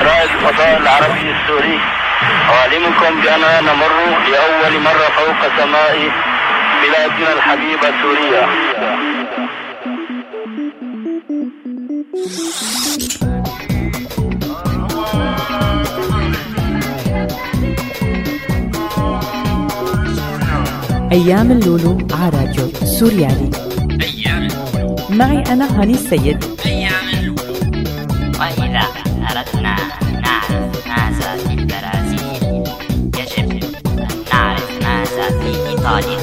رائد الفضاء العربي السوري. أعلمكم بأننا نمر لأول مرة فوق سماء بلادنا الحبيبة سوريا. أيام اللولو على راديو سوريالي. أيام اللولو. معي أنا هاني السيد. أيام أن نعرف ماذا في البرازيل يجب أن نعرف ماذا في إيطاليا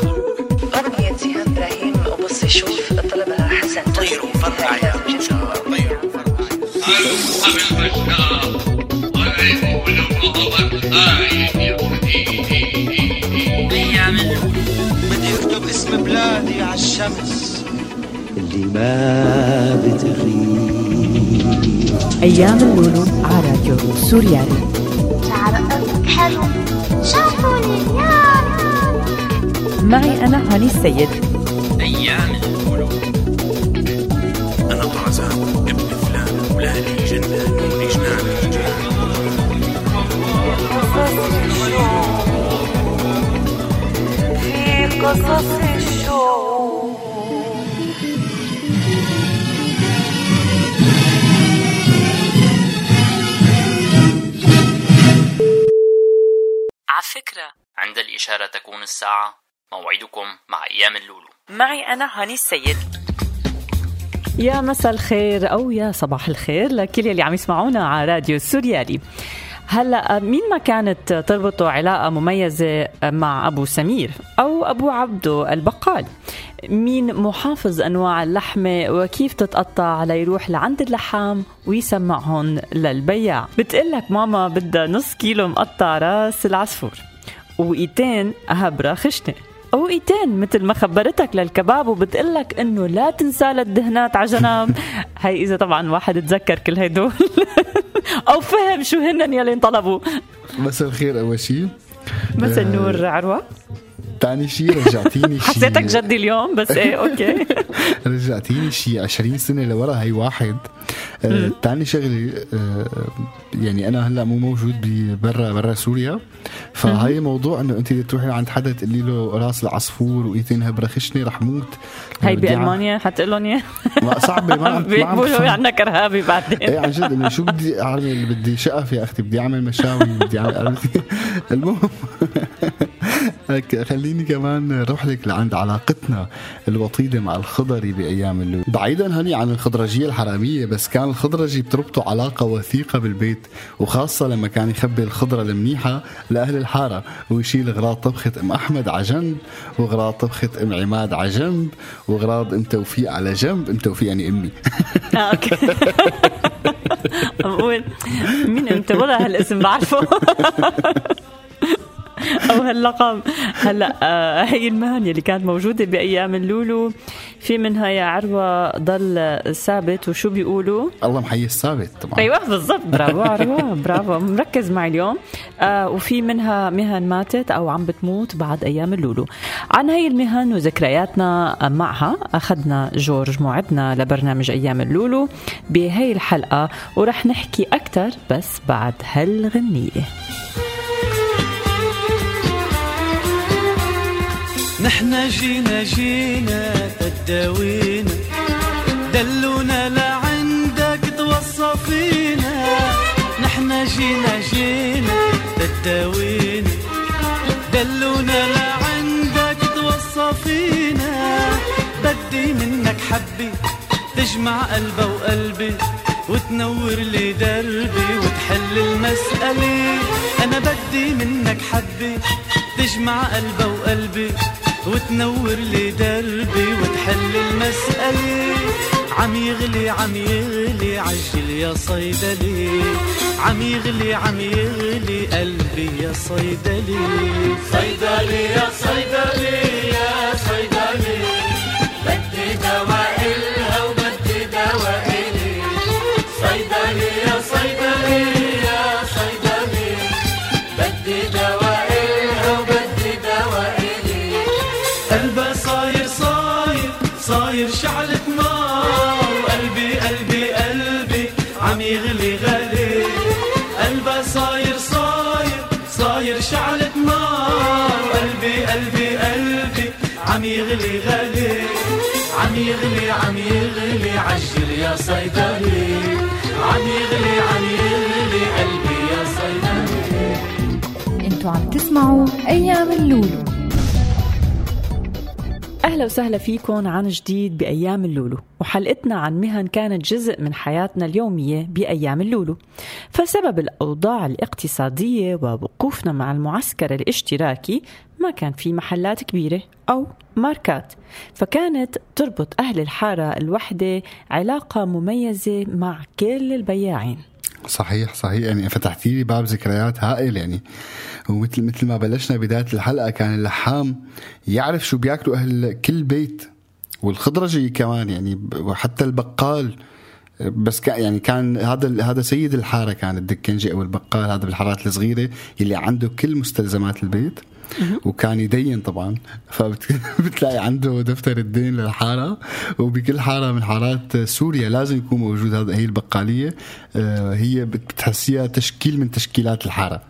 أغنية إبراهيم وبص شوف طلبها حسن. طيروا فرع يا طيروا فرع بدي اكتب اسم بلادي على الشمس. اللي ما بتغيب. أيام اللولو على راديو سوريالي. شعرك حلو شافوني اليوم معي أنا هاني السيد. أيام اللولو أنا طرزان ابن فلان ولادي جنان وجنان في قصص الشوق عند الإشارة تكون الساعة. موعدكم مع أيام اللولو. معي أنا هاني السيد. يا مساء الخير أو يا صباح الخير لكل اللي عم يسمعونا على راديو سوريالي. هلا مين ما كانت تربطه علاقة مميزة مع أبو سمير أو أبو عبدو البقال؟ مين محافظ أنواع اللحمة وكيف تتقطع ليروح لعند اللحام ويسمعهم للبياع؟ بتقلك ماما بدها نص كيلو مقطع راس العصفور. وإيتين هبرة خشنة. أو إيتين مثل ما خبرتك للكباب وبتقلك إنه لا تنسى الدهنات على جنب هي إذا طبعا واحد تذكر كل هدول أو فهم شو هن يلي انطلبوا مساء الخير أول شيء مساء النور عروة. ثاني شيء رجعتيني شيء حسيتك جدي اليوم بس إيه أوكي. رجعتيني شيء 20 سنة لورا هي واحد. آه، تاني شغلة آه، يعني أنا هلأ مو موجود برا برا سوريا. فهي موضوع إنه أنت تروحي عند حدا تقولي له راس العصفور وإيتين هبرة خشنة رح موت. هي بألمانيا حتقول لهم إياه؟ ما صعبة ما بيقولوا بفهم. عنا كرهابي بعدين. إيه عن جد إنه شو بدي أعمل؟ بدي شقف يا أختي بدي أعمل مشاوي بدي اعمل؟ المهم. خليني كمان أروح لك لعند علاقتنا الوطيدة مع الخضري بأيام اللول بعيدا هني عن الخضرجية الحرامية بس كان الخضرجي بتربطه علاقة وثيقة بالبيت وخاصة لما كان يخبي الخضرة المنيحة لأهل الحارة ويشيل اغراض طبخة أم أحمد على جنب واغراض طبخة أم عماد على جنب واغراض أم توفيق على جنب أم توفيق يعني أمي. آه، أوكي. بقول مين أنت؟ ولا هالاسم بعرفه. أو هاللقب. هلا آه، هي المهن اللي كانت موجودة بأيام اللولو. في منها يا عروة ضل ثابت وشو بيقولوا؟ الله محيي الثابت طبعا. أيوه بالضبط. برافو عروة برافو. مركز معي اليوم. آه وفي منها مهن ماتت أو عم بتموت بعد أيام اللولو. عن هي المهن وذكرياتنا معها أخذنا جورج موعدنا لبرنامج أيام اللولو بهي الحلقة ورح نحكي أكثر بس بعد هالغنية. نحنا جينا جينا تداوينا دلونا لعندك توصفينا. نحنا جينا جينا تداوينا دلونا لعندك توصفينا. بدي منك حبي تجمع قلبه وقلبي وتنور لي دربي وتحل المسألة. أنا بدي منك حبي تجمع قلبه وقلبي وتنور لي دربي وتحل المسألة. عم يغلي عم يغلي عجل يا صيدلي عم يغلي عم يغلي قلبي يا صيدلي صيدلي يا صيدلي يغلي غالي عم يغلي عم يغلي عجل يا صيدلي. عم يغلي عم يغلي قلبي يا صيدلي. أنتوا عم تسمعوا أيام اللولو. أهلا وسهلا فيكم عن جديد بأيام اللولو. وحلقتنا عن مهن كانت جزء من حياتنا اليومية بأيام اللولو. فسبب الأوضاع الاقتصادية ووقوفنا مع المعسكر الاشتراكي ما كان في محلات كبيرة أو ماركات فكانت تربط أهل الحارة الوحدة علاقة مميزة مع كل البياعين. صحيح صحيح. يعني فتحتي لي باب ذكريات هائل. يعني ومثل مثل ما بلشنا بداية الحلقة كان اللحام يعرف شو بياكلوا أهل كل بيت والخضرجي كمان. يعني وحتى البقال بس كان يعني كان هذا هذا سيد الحارة كان الدكنجي أو البقال هذا بالحارات الصغيرة اللي عنده كل مستلزمات البيت. وكان يدين طبعا. فبتلاقي عنده دفتر الدين للحارة. وبكل حارة من حارات سوريا لازم يكون موجود. هذا هي البقالية. آه، هي بتحسيها تشكيل من تشكيلات الحارة.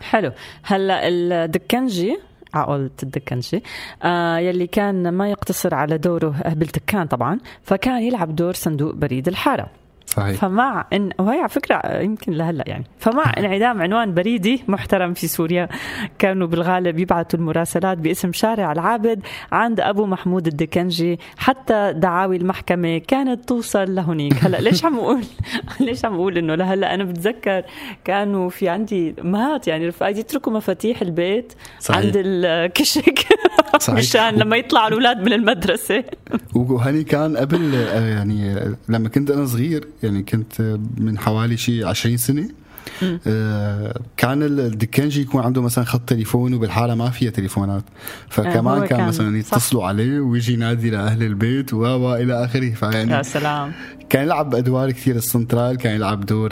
حلو. هلا الدكنجي عقلة الدكنجي آه يلي كان ما يقتصر على دوره بالدكان طبعا فكان يلعب دور صندوق بريد الحارة. صحيح. فمع ان وهي على فكرة يمكن لهلأ يعني. فمع انعدام عنوان بريدي محترم في سوريا. كانوا بالغالب يبعثوا المراسلات باسم شارع العابد عند أبو محمود الدكنجي حتى دعاوي المحكمة كانت توصل لهنيك. هلأ ليش عم أقول ليش عم أقول إنه لهلأ؟ أنا بتذكر كانوا في عندي امهات يعني رفقاتي يتركوا مفاتيح البيت صحيح. عند الكشك. مشان لما يطلعوا الأولاد من المدرسة. وهني كان قبل يعني لما كنت أنا صغير يعني كنت من حوالي شيء 20 سنة. آه كان الدكانجي يكون عنده مثلا خط تليفون وبالحالة ما فيها تليفونات. فكمان آه كان, كان مثلا يتصلوا عليه ويجي ينادي لأهل البيت و إلى آخره. فيعني يا سلام. كان يلعب أدوار كثير. السنترال كان يلعب دور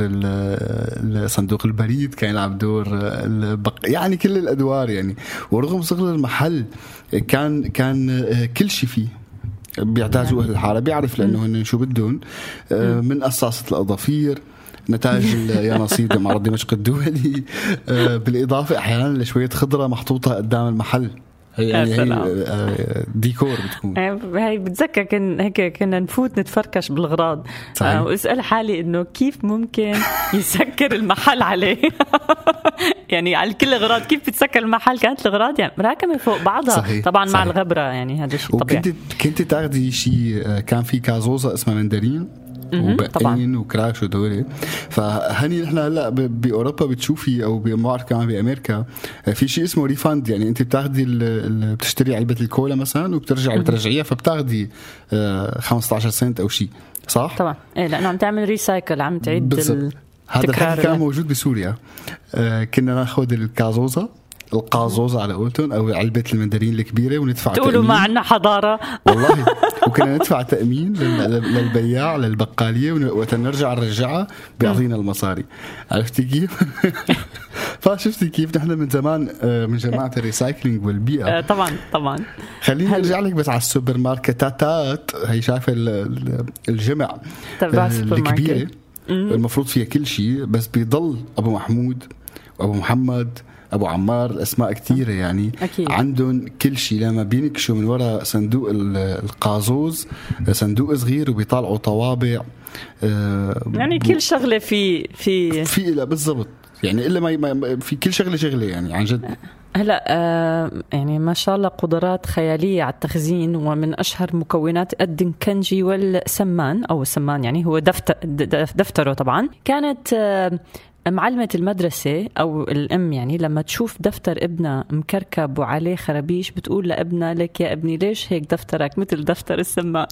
صندوق البريد كان يلعب دور البق... يعني كل الأدوار يعني. ورغم صغر المحل كان كان كل شيء فيه. بيعتازوا أهل الحارة بيعرف لأنه هن شو بدهم. آه، من قصاصه الأظافير نتائج اليانصيد معرض دمشق الدولي. آه، بالإضافة أحيانا لشوية خضرة محطوطة قدام المحل. هي يعني هي آه، ديكور بتكون. هي بتذكر كن هيك كنا نفوت نتفركش بالاغراض صحيح. واسأل حالي إنه كيف ممكن يسكر المحل عليه؟ يعني على كل الاغراض كيف بتسكر المحل؟ كانت الاغراض يعني راكمه فوق بعضها. صحيح. طبعا صحيح. مع الغبرة يعني هذا الشيء طبيعي. وكنت كنت تاخذي شيء كان في كازوزة اسمها مندرين؟ وبقين وكراش ودولي فهني نحن هلا بأوروبا بتشوفي أو ما بعرف كمان بأمريكا في شيء اسمه ريفاند يعني أنت بتاخذي بتشتري علبة الكولا مثلا وبترجعي بترجعيها فبتاخذي 15 سنت أو شيء صح؟ طبعا. إيه لأنه عم تعمل recycle عم تعيد بالضبط. هذا الحكي كان موجود بسوريا. آه كنا ناخذ الكازوزه القازوزة على قولتهم أو علبة المندرين الكبيرة وندفع تقولوا ما عندنا حضارة. والله وكنا ندفع تأمين للبياع للبقالية وقت نرجع نرجعها بيعطينا المصاري. عرفتي كيف؟ فشفتي كيف؟ نحن من زمان آه، من جماعة ال recycling والبيئة. آه، طبعا طبعا. خليني أرجع لك بس على السوبر ماركتات هي شايفة الجمع تبع الكبيرة. المفروض فيها كل شيء بس بيضل أبو محمود وأبو محمد أبو عمار الاسماء كثيره يعني. أكيد. عندهم كل شيء. لما بينكشوا من وراء صندوق القازوز صندوق صغير وبيطلعوا طوابع آه، يعني كل شغلة في في في لا بالضبط. يعني إلا ما في كل شغلة شغلة يعني عن جد. هلا آه يعني ما شاء الله قدرات خيالية على التخزين ومن أشهر مكونات الدنكنجي والسمان أو السمان يعني هو دفتر دفتره طبعا. كانت آه معلمة المدرسة أو الأم يعني لما تشوف دفتر ابنها مكركب وعليه خرابيش بتقول لابنها لك يا ابني ليش هيك دفترك مثل دفتر السمان؟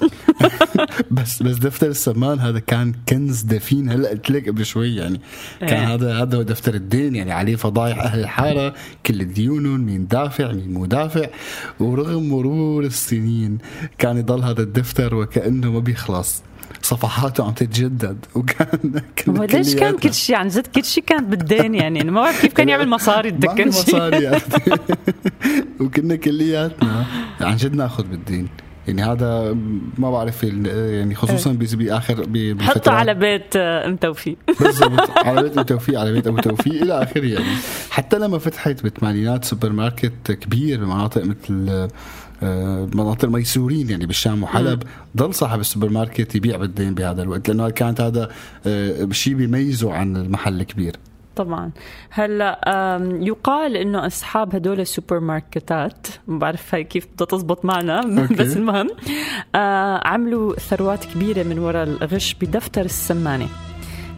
بس بس دفتر السمان هذا كان كنز دفين. هلأ قلت لك قبل شوي يعني كان إيه. هذا هذا هو دفتر الدين يعني عليه فضايح أهل الحارة كل ديونهم مين دافع مين مدافع ورغم مرور السنين كان يضل هذا الدفتر وكأنه ما بيخلص. صفحاته عم تتجدد. وكان هو ليش كان كل شيء عن جد كل شيء كان بالدين يعني. أنا ما بعرف كيف كان يعمل مصاري الدكن مصاري يعني. وكنا كلياتنا. عن جد ناخذ بالدين. يعني هذا ما بعرف يعني خصوصا إيه. باخر حطه على بيت آه، أم توفيق. بالضبط. على بيت أم توفيق على بيت أبو توفيق إلى آخره يعني. حتى لما فتحت بالثمانينات سوبر ماركت كبير بمناطق مثل مناطق الميسورين يعني بالشام وحلب. ضل صاحب السوبر ماركت يبيع بالدين بهذا الوقت لأنه كانت هذا آه، شيء بيميزه عن المحل الكبير. طبعا. هلأ يقال إنه أصحاب هدول السوبر ماركتات ما بعرف هاي كيف بدها تزبط معنا بس المهم آه، عملوا ثروات كبيرة من وراء الغش بدفتر السمانة.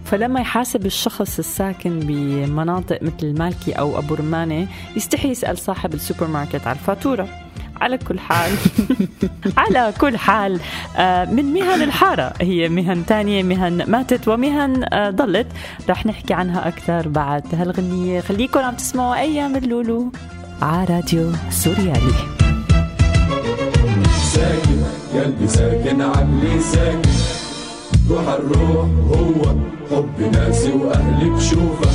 فلما يحاسب الشخص الساكن بمناطق مثل المالكي أو أبو رمانة يستحي يسأل صاحب السوبر ماركت على الفاتورة. على كل حال. على كل حال. آه، من مهن الحارة. هي مهن تانية مهن ماتت ومهن آه، ضلت. رح نحكي عنها أكثر بعد. هالغنية. خليكم عم تسمعوا أيام اللولو على راديو سوريالي. ساكن قلبي ساكن عقلي ساكن. روح الروح هو حب ناسي واهلي بشوفه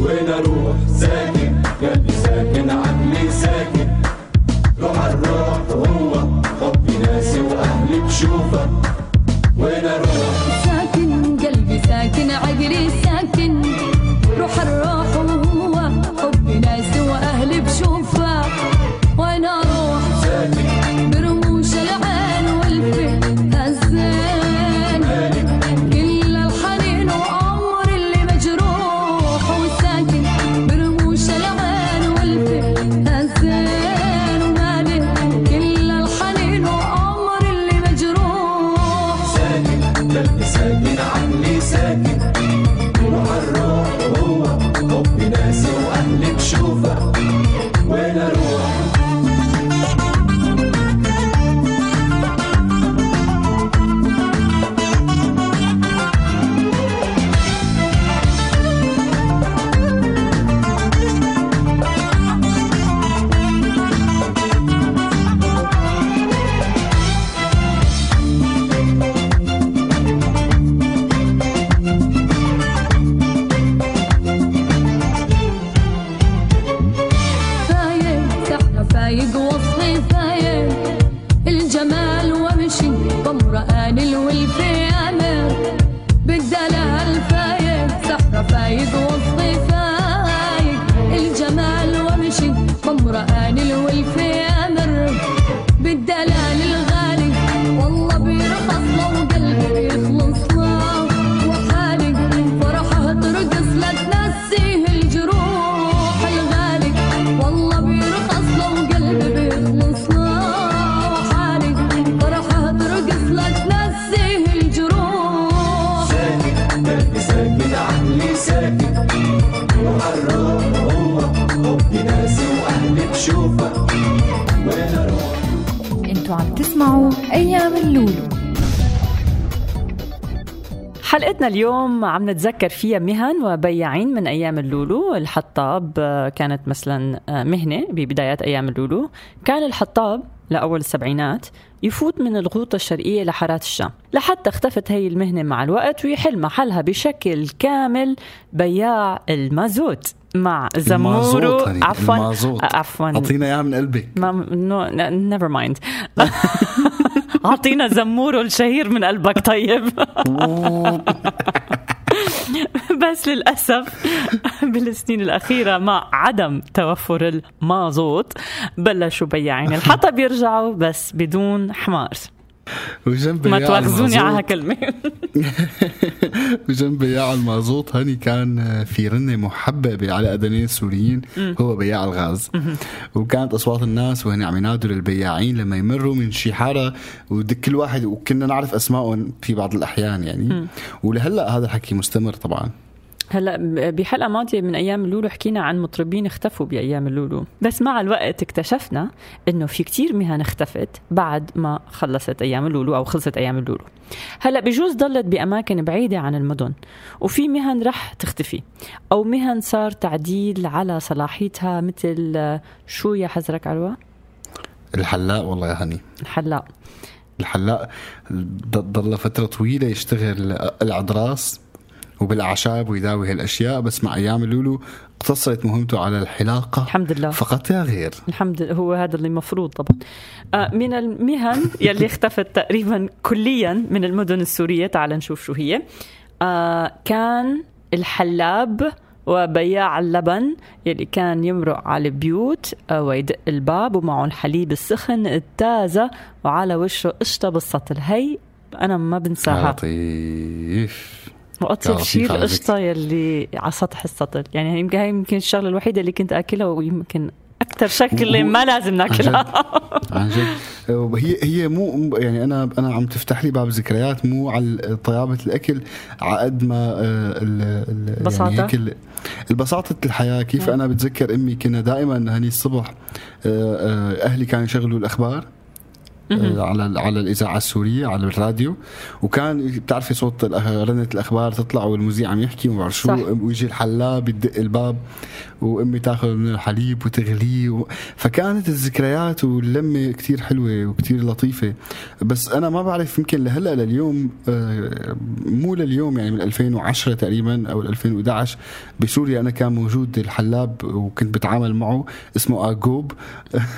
وين أروح؟ ساكن قلبي ساكن عقلي ساكن. روح الروح هو حب ناسي واهلي بشوفه وين أروح؟ تسمعوا أيام اللولو. حلقتنا اليوم عم نتذكر فيها مهن وبياعين من أيام اللولو، الحطاب كانت مثلا آه، مهنة ببدايات أيام اللولو، كان الحطاب لأول السبعينات يفوت من الغوطة الشرقية لحارات الشام. لحتى اختفت هي المهنة مع الوقت ويحل محلها بشكل كامل بياع المازوت. مع زمورو هني، عفوا. عفوا. أعطينا إياها من قلبك. ما no never mind أعطينا زمورو الشهير من قلبك طيب. بس للأسف بالسنين الأخيرة مع عدم توفر المازوت بلشوا بياعين. الحطب يرجعوا بس بدون حمار. وجنب ما تواخذوني على هالكلمة. وجنب بياع المازوت هني كان في رنة محببة على أذنين السوريين هو بياع الغاز. وكانت أصوات الناس وهن عم ينادوا للبياعين لما يمروا من شي حارة ودك كل واحد وكنا نعرف أسمائهم في بعض الأحيان يعني. ولهلأ هذا الحكي مستمر طبعا. هلا بحلقة ماضية من أيام اللولو حكينا عن مطربين اختفوا بأيام اللولو بس مع الوقت اكتشفنا إنه في كتير مهن اختفت بعد ما خلصت أيام اللولو أو خلصت أيام اللولو هلا بجوز ضلت بأماكن بعيدة عن المدن وفي مهن رح تختفي أو مهن صار تعديل على صلاحيتها مثل شو يا حزرك عروة؟ الحلاق والله يا هني. الحلاق. الحلاق ضل فترة طويلة يشتغل العدراس وبالأعشاب ويداوي هالاشياء بس مع أيام اللولو اقتصرت مهمته على الحلاقة الحمد لله. فقط لا غير. الحمد لله. هو هذا اللي المفروض طبعا. آه من المهن يلي اختفت تقريبا كليا من المدن السورية تعال نشوف شو هي. آه كان الحلاب وبياع اللبن يلي كان يمرق على البيوت آه، ويدق الباب ومعه الحليب السخن التازة وعلى وشه قشطة بالسطل. هي أنا ما بنساها. لطيف. واطيب شيء القشطة يلي على سطح السطل. يعني يمكن هي يمكن الشغلة الوحيدة اللي كنت آكلها ويمكن أكثر شكل ما لازم ناكلها. عن جد. هي هي مو يعني أنا أنا عم تفتح لي باب ذكريات مو على طيابة الأكل على قد ما آه، ال بساطة. يعني هيك البساطة الحياة. كيف أنا بتذكر أمي كنا دائما هني الصبح آه، أهلي كانوا يشغلوا الأخبار. آه، على على الإذاعة السورية على الراديو. وكان بتعرفي صوت رنة الأخبار تطلع والمذيع عم يحكي وما شو. ويجي الحلاق يدق الباب وأمي تاخذ من الحليب وتغليه و... فكانت الذكريات واللمة كتير حلوة وكتير لطيفة. بس أنا ما بعرف يمكن لهلأ لليوم آه، مو لليوم يعني من 2010 تقريبا أو 2011 بسوريا أنا كان موجود الحلاب وكنت بتعامل معه اسمه آجوب.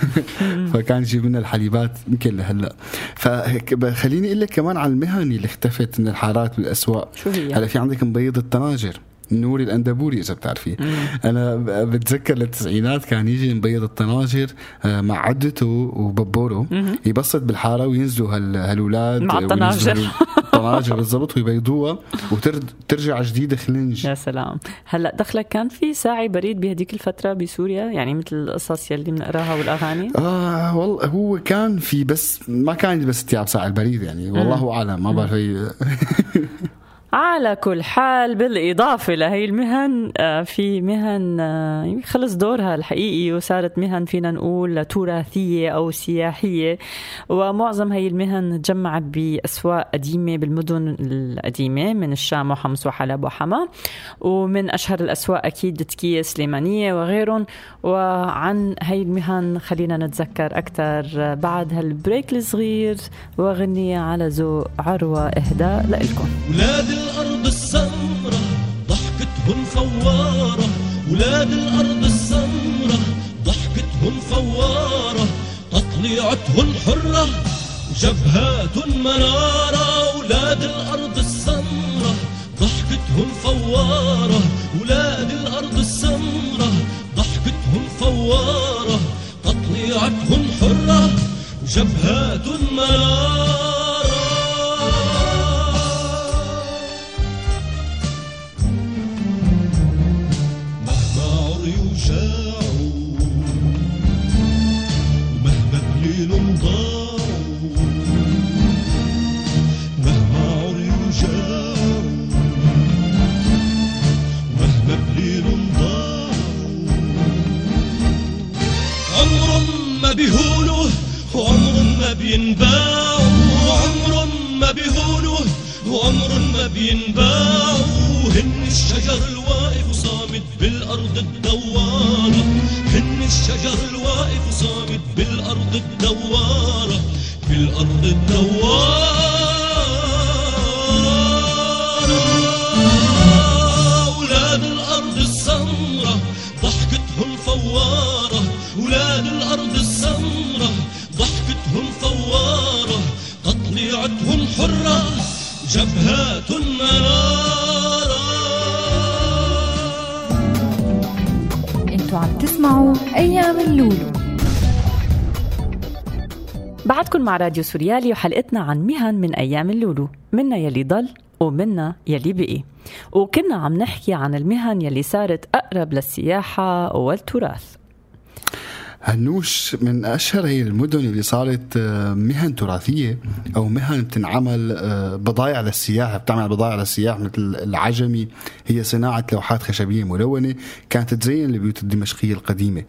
فكان يجيب لنا الحليبات يمكن لهلا فخليني أقول لك كمان على المهن اللي اختفت من الحارات بالاسواق شو هي؟ هلا في عندك مبيض الطناجر نوري الأندبوري إذا بتعرفيه. أنا بتذكر للتسعينات كان يجي مبيض الطناجر آه، مع عدته وببوره. يبسط بالحارة وينزلوا هال- هالولاد مع الطناجر. الطناجر بالضبط ويبيضوها وترجع جديدة خلنج. يا سلام. هلأ دخلك كان في ساعي بريد بهديك الفترة بسوريا؟ يعني مثل القصص يلي بنقراها والأغاني؟ آه والله هو كان في بس ما كان بس تياب ساعة البريد يعني. والله أعلم ما بعرف على كل حال بالإضافة لهي المهن آه، في مهن آه، يعني خلص دورها الحقيقي وصارت مهن فينا نقول تراثية أو سياحية. ومعظم هي المهن تجمعت بأسواق قديمة بالمدن القديمة من الشام وحمص وحلب وحما. ومن أشهر الأسواق أكيد تكية سليمانية وغيرهم. وعن هي المهن خلينا نتذكر أكثر بعد هالبريك الصغير. وغنية على ذوق عروة إهداء لإلكم. الأرض السمرة ضحكتهم فوارة. ولاد الأرض السمرة ضحكتهم فوارة. تطليعتهم حرة وجبهات منارة ولاد الأرض السمرة ضحكتهم فوارة. ولاد الأرض السمرة ضحكتهم فوارة. تطليعتهم حرة وجبهات منارة 水龙头 بعدكم مع راديو سوريالي وحلقتنا عن مهن من أيام اللولو. منا يلي ضل ومنا يلي بقي. وكنا عم نحكي عن المهن يلي صارت أقرب للسياحة والتراث. هنوش من أشهر هي المدن اللي صارت آه، مهن تراثية أو مهن بتنعمل آه، بضايع للسياح بتعمل بضايع للسياح مثل العجمي. هي صناعة لوحات خشبية ملونة كانت تزين البيوت الدمشقية القديمة.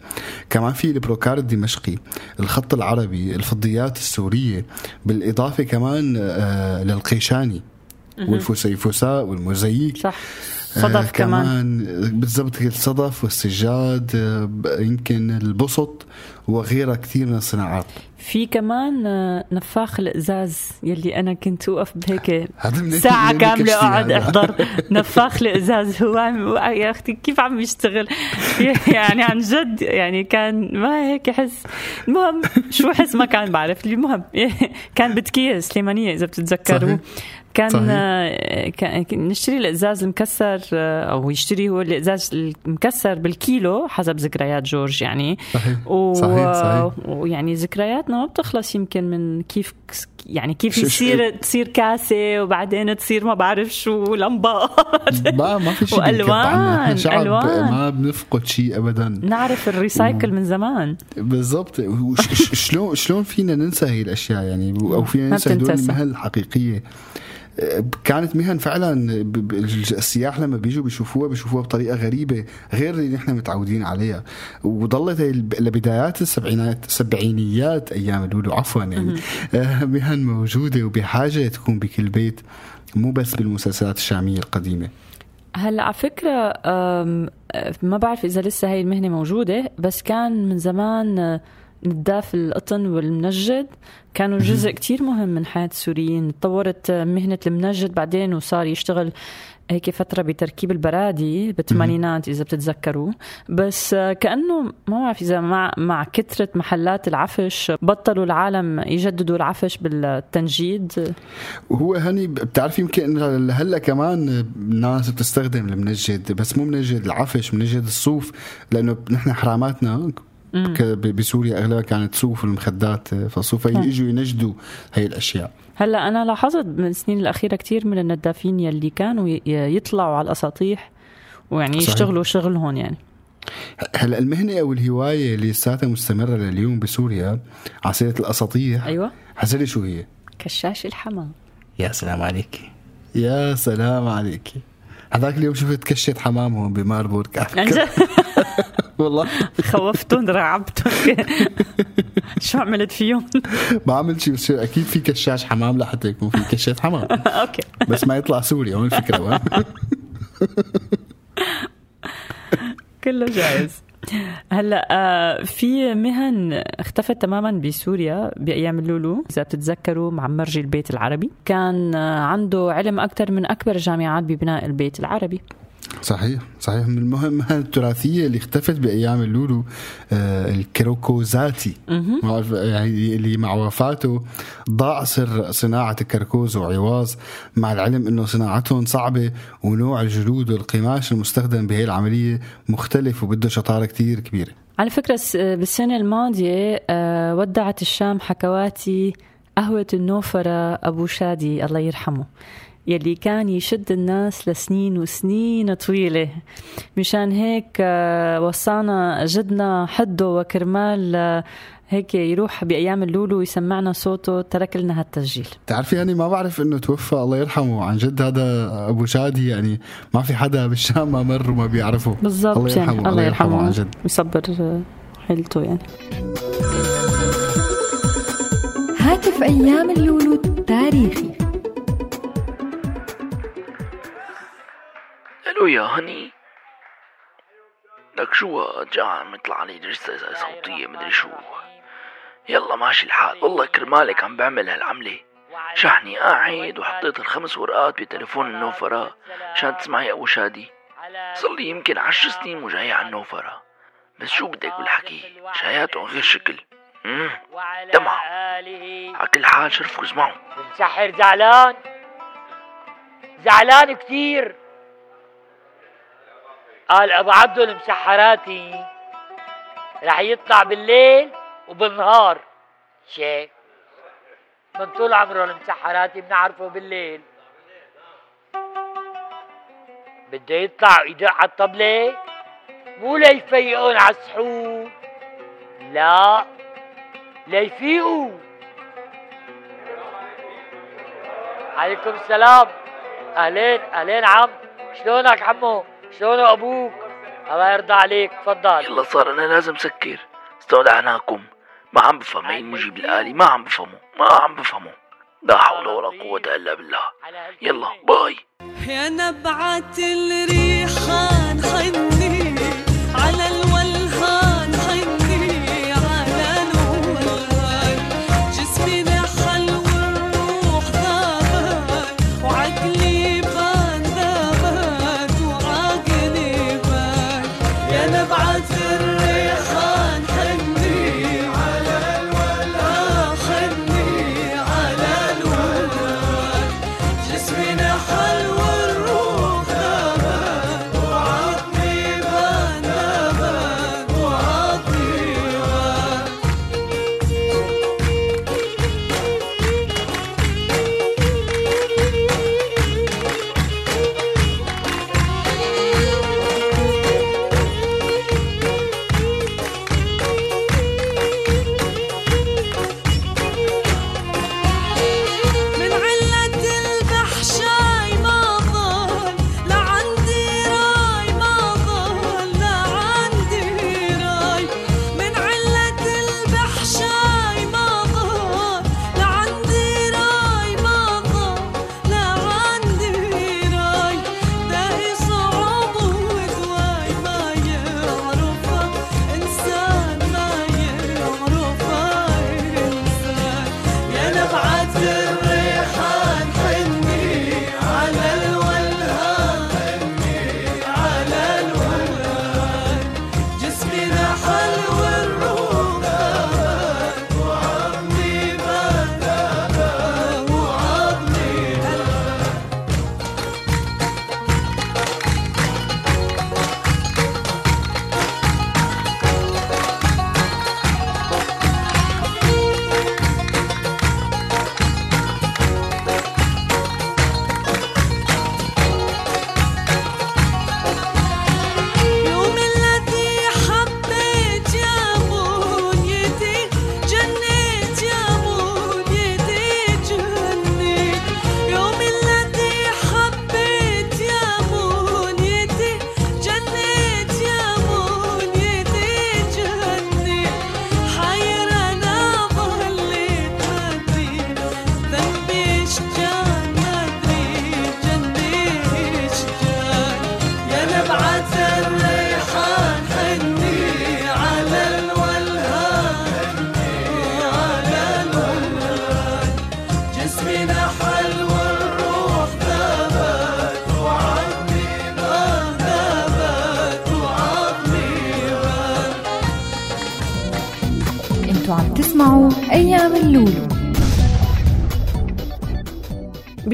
كمان في البروكار الدمشقي الخط العربي الفضيات السورية بالإضافة كمان آه، للقيشاني والفسيفساء والموزاييك صح. صدف كمان. كمان بالضبط الصدف والسجاد آه، يمكن البسط وغيرها كثير من الصناعات في كمان آه، نفاخ الإزاز يلي أنا كنت أوقف بهيك كاملة كشتي أقعد. أحضر نفاخ الإزاز هو عم يا أختي كيف عم يشتغل يعني عن جد يعني كان ما هيك احس المهم شو احس ما كان بعرف المهم كان بتكيه سليمانية إذا بتتذكروا صحيح. كان صحيح. آه، كان نشتري الإزاز المكسر آه، أو يشتري هو الإزاز المكسر بالكيلو حسب ذكريات جورج يعني. صحيح. و... صحيح صحيح. ويعني ذكرياتنا ما بتخلص يمكن من كيف يعني كيف شو- شو- يصير تصير كاسة وبعدين تصير ما بعرف شو لمبة. ما ما في شيء. وألوان شعب ألوان. ما بنفقد شيء ابدا. نعرف الريسايكل من زمان. بالضبط. شلون شلون فينا ننسى هي الأشياء يعني؟ أو فينا ننسى هدول. المهن الحقيقية. كانت مهن فعلا السياح لما بيجوا بيشوفوها بيشوفوها بطريقة غريبة غير اللي نحن متعودين عليها. الب- لبدايات السبعينات السبعينيات أيام لولو عفوا يعني آه، مهن موجودة وبحاجة تكون بكل بيت مو بس بالمسلسلات الشاميه القديمة. هلأ على فكرة أه، ما بعرف إذا لسه هاي المهنة موجودة بس كان من زمان أه، نداف القطن والمنجد. كانوا جزء كتير مهم من حياة السوريين. تطورت مهنة المنجد بعدين وصار يشتغل هيك فترة بتركيب البرادي بالثمانينات إذا بتتذكروا. بس كأنه ما بعرف إذا مع مع كثرة محلات العفش بطلوا العالم يجددوا العفش بالتنجيد. وهو هني بتعرف يمكن هلأ كمان الناس بتستخدم المنجد بس مو منجد العفش منجد الصوف لأنه نحن حراماتنا بسوريا أغلبها كانت صوف والمخدات فالصوف نعم. يجوا ينجدوا هي الأشياء. هلأ أنا لاحظت من السنين الأخيرة كثير من الندافين يلي كانوا يطلعوا على الأساطيح ويعني صحيح. يشتغلوا شغلهم يعني. هلأ المهنة أو الهواية اللي لساتها مستمرة لليوم بسوريا على سيره الأساطيح أيوه. حزرلي شو هي؟ كشاش الحمام. يا سلام عليك. يا سلام عليك. هذاك اليوم شفت كشة حمام هون بماربورغ. عن جد؟ والله. خوفتهم رعبتهم شو عملت فيهم؟ ما عملت شيء بس أكيد في كشاش حمام لحتى يكون في كشة حمام. okay. بس ما يطلع سوري هون الفكرة كله جايز هلا آه، في مهن اختفت تماما بسوريا بأيام اللولو. إذا بتتذكروا مع مرجي البيت العربي. كان آه، عنده علم أكثر من أكبر الجامعات ببناء البيت العربي. صحيح صحيح. من المهم التراثية اللي اختفت بأيام اللولو آه الكروكوزاتي يعني اللي مع وفاته ضاع سر صناعة الكركوز وعواز مع العلم إنه صناعتهم صعبة ونوع الجلود والقماش المستخدم بهي العملية مختلف وبده شطارة كتير كبيرة. على فكرة س- بالسنة الماضية آه، ودعت الشام حكواتي قهوة النوفرة أبو شادي الله يرحمه. يلي كان يشد الناس لسنين وسنين طويلة. مشان هيك آه، وصانا جدنا حده وكرمال آه، هيك يروح بأيام اللولو ويسمعنا صوته ترك لنا هالتسجيل. تعرفي يعني ما بعرف إنه توفى الله يرحمه. عن جد هذا أبو شادي يعني ما في حدا بالشام ما مر وما بيعرفه. بالضبط الله يرحمه يعني الله يرحمه عن جد. ويصبر آه، حيلته يعني. هاتف أيام اللولو التاريخي. ألو يا هني لك شو جاء عم يطلع لي جثة صوتية مدري شو يلا ماشي الحال。والله كرمالك عم بعمل هالعملة. شحني قاعد وحطيت الخمس ورقات بتليفون النوفرة عشان تسمعي أبو شادي. صار لي يمكن عشر سنين وجاي على النوفرة بس شو بدك بالحكي؟ شاياتهم غير شكل. امم دمع على كل حال شرفوا اسمعوا. مسحر زعلان؟ زعلان كتير. قال أبو عبدو المسحراتي رح يطلع بالليل وبالنهار. شايف من طول عمره المسحراتي بنعرفه بالليل. بده يطلع ويدق على الطبلة مو ليفيقون على السحور لا ليفيقوا. عليكم السلام. أهلين أهلين عم. شلونك عمو؟ شلونه أبوك؟ الله يرضى عليك تفضل. يلا صار أنا لازم سكر. استودعناكم ما عم بفهم هي المجيب الآلي. ما عم بفهمه. ما عم بفهمه. لا حول ولا قوة إلا بالله. يلا باي. يا نبعة الريحان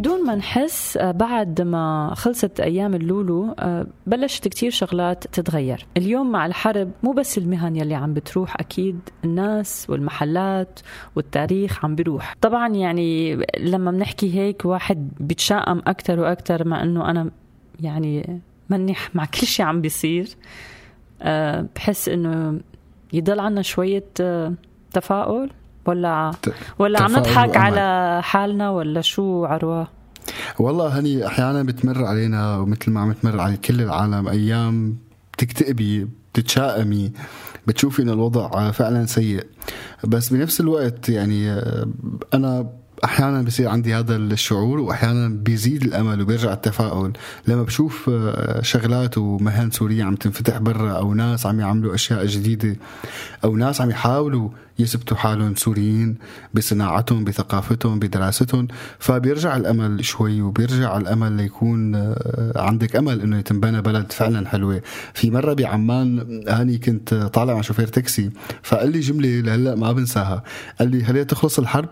بدون ما نحس آه، بعد ما خلصت أيام اللولو آه، بلشت كتير شغلات تتغير. اليوم مع الحرب مو بس المهن يلي عم بتروح أكيد الناس والمحلات والتاريخ عم بيروح طبعا يعني لما بنحكي هيك واحد بيتشائم أكتر وأكتر مع أنه أنا يعني مني مع كل شيء عم بيصير آه، بحس أنه يضل عنا شوية آه، تفاؤل. ولا ولا عم نضحك. على حالنا ولا شو عروة؟ والله هني أحيانا بتمر علينا ومثل ما عم تمر على كل العالم أيام بتكتئبي بتتشائمي بتشوفي إن الوضع فعلا سيء. بس بنفس الوقت يعني آه، أنا أحيانا بصير عندي هذا الشعور وأحيانا بيزيد الأمل وبيرجع التفاؤل. لما بشوف آه، شغلات ومهن سورية عم تنفتح برا أو ناس عم يعملوا أشياء جديدة أو ناس عم يحاولوا يثبتوا حالهم سوريين بصناعتهم بثقافتهم بدراستهم فبيرجع الأمل شوي وبيرجع الأمل ليكون آه، عندك أمل إنه تنبنى بلد فعلا حلوة. في مرة بعمان هاني كنت طالع مع شوفير تاكسي فقال لي جملة لهلأ ما بنساها. قال لي هل تخلص الحرب؟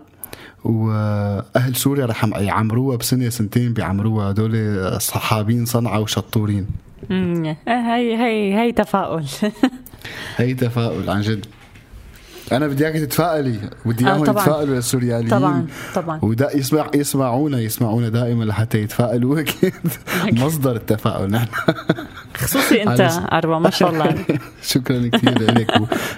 وأهل سوريا رح يعمروها بسنة سنتين بيعمروها. هدول صحابين صنعاء وشطورين مم، هي هي هي تفاؤل. هي تفاؤل عن جد. أنا بدي اياك تتفائلي. بدي آه، إياهم طبعاً. يتفائلوا للسورياليين طبعا طبعا. ودا يسمع يسمعونا يسمعونا دائما لحتى يتفائلوا. أكيد. مصدر التفاؤل نحن. خصوصي أنت أروى ما شاء الله. شكرا كثير لك.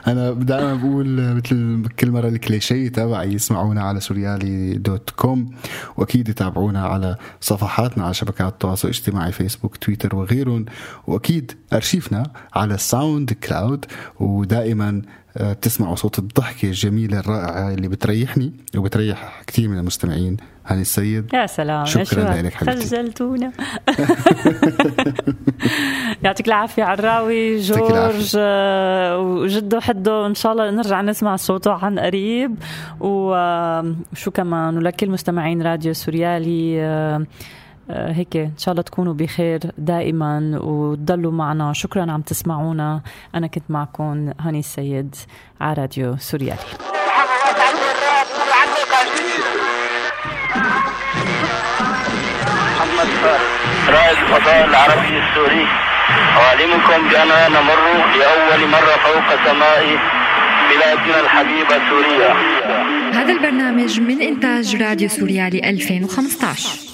أنا دائما بقول مثل كل مرة الكليشيه تبعي يسمعونا على سوريالي دوت كوم وأكيد يتابعونا على صفحاتنا على شبكات التواصل الاجتماعي فيسبوك تويتر وغيرهم. وأكيد أرشيفنا على ال SoundCloud ودائما آه، بتسمعوا صوت الضحكة الجميلة الرائعة اللي بتريحني وبتريح كثير من المستمعين. هاني السيد يا سلام. شكرا لك حبيبتي. خجلتونا. يعطيك العافية عراوي جورج آه، وجده حده إن شاء الله نرجع نسمع صوته عن قريب. وشو كمان؟ ولكل مستمعين راديو سوريالي آه، آه، هيك إن شاء الله تكونوا بخير دائما وتضلوا معنا. شكرا عم تسمعونا. أنا كنت معكم هاني السيد على راديو سوريالي. محمد فارس رائد الفضاء العربي السوري. أعلمكم بأننا نمر لأول مرة فوق سماء بلادنا الحبيبة سوريا. هذا البرنامج من إنتاج راديو سوريالي 2015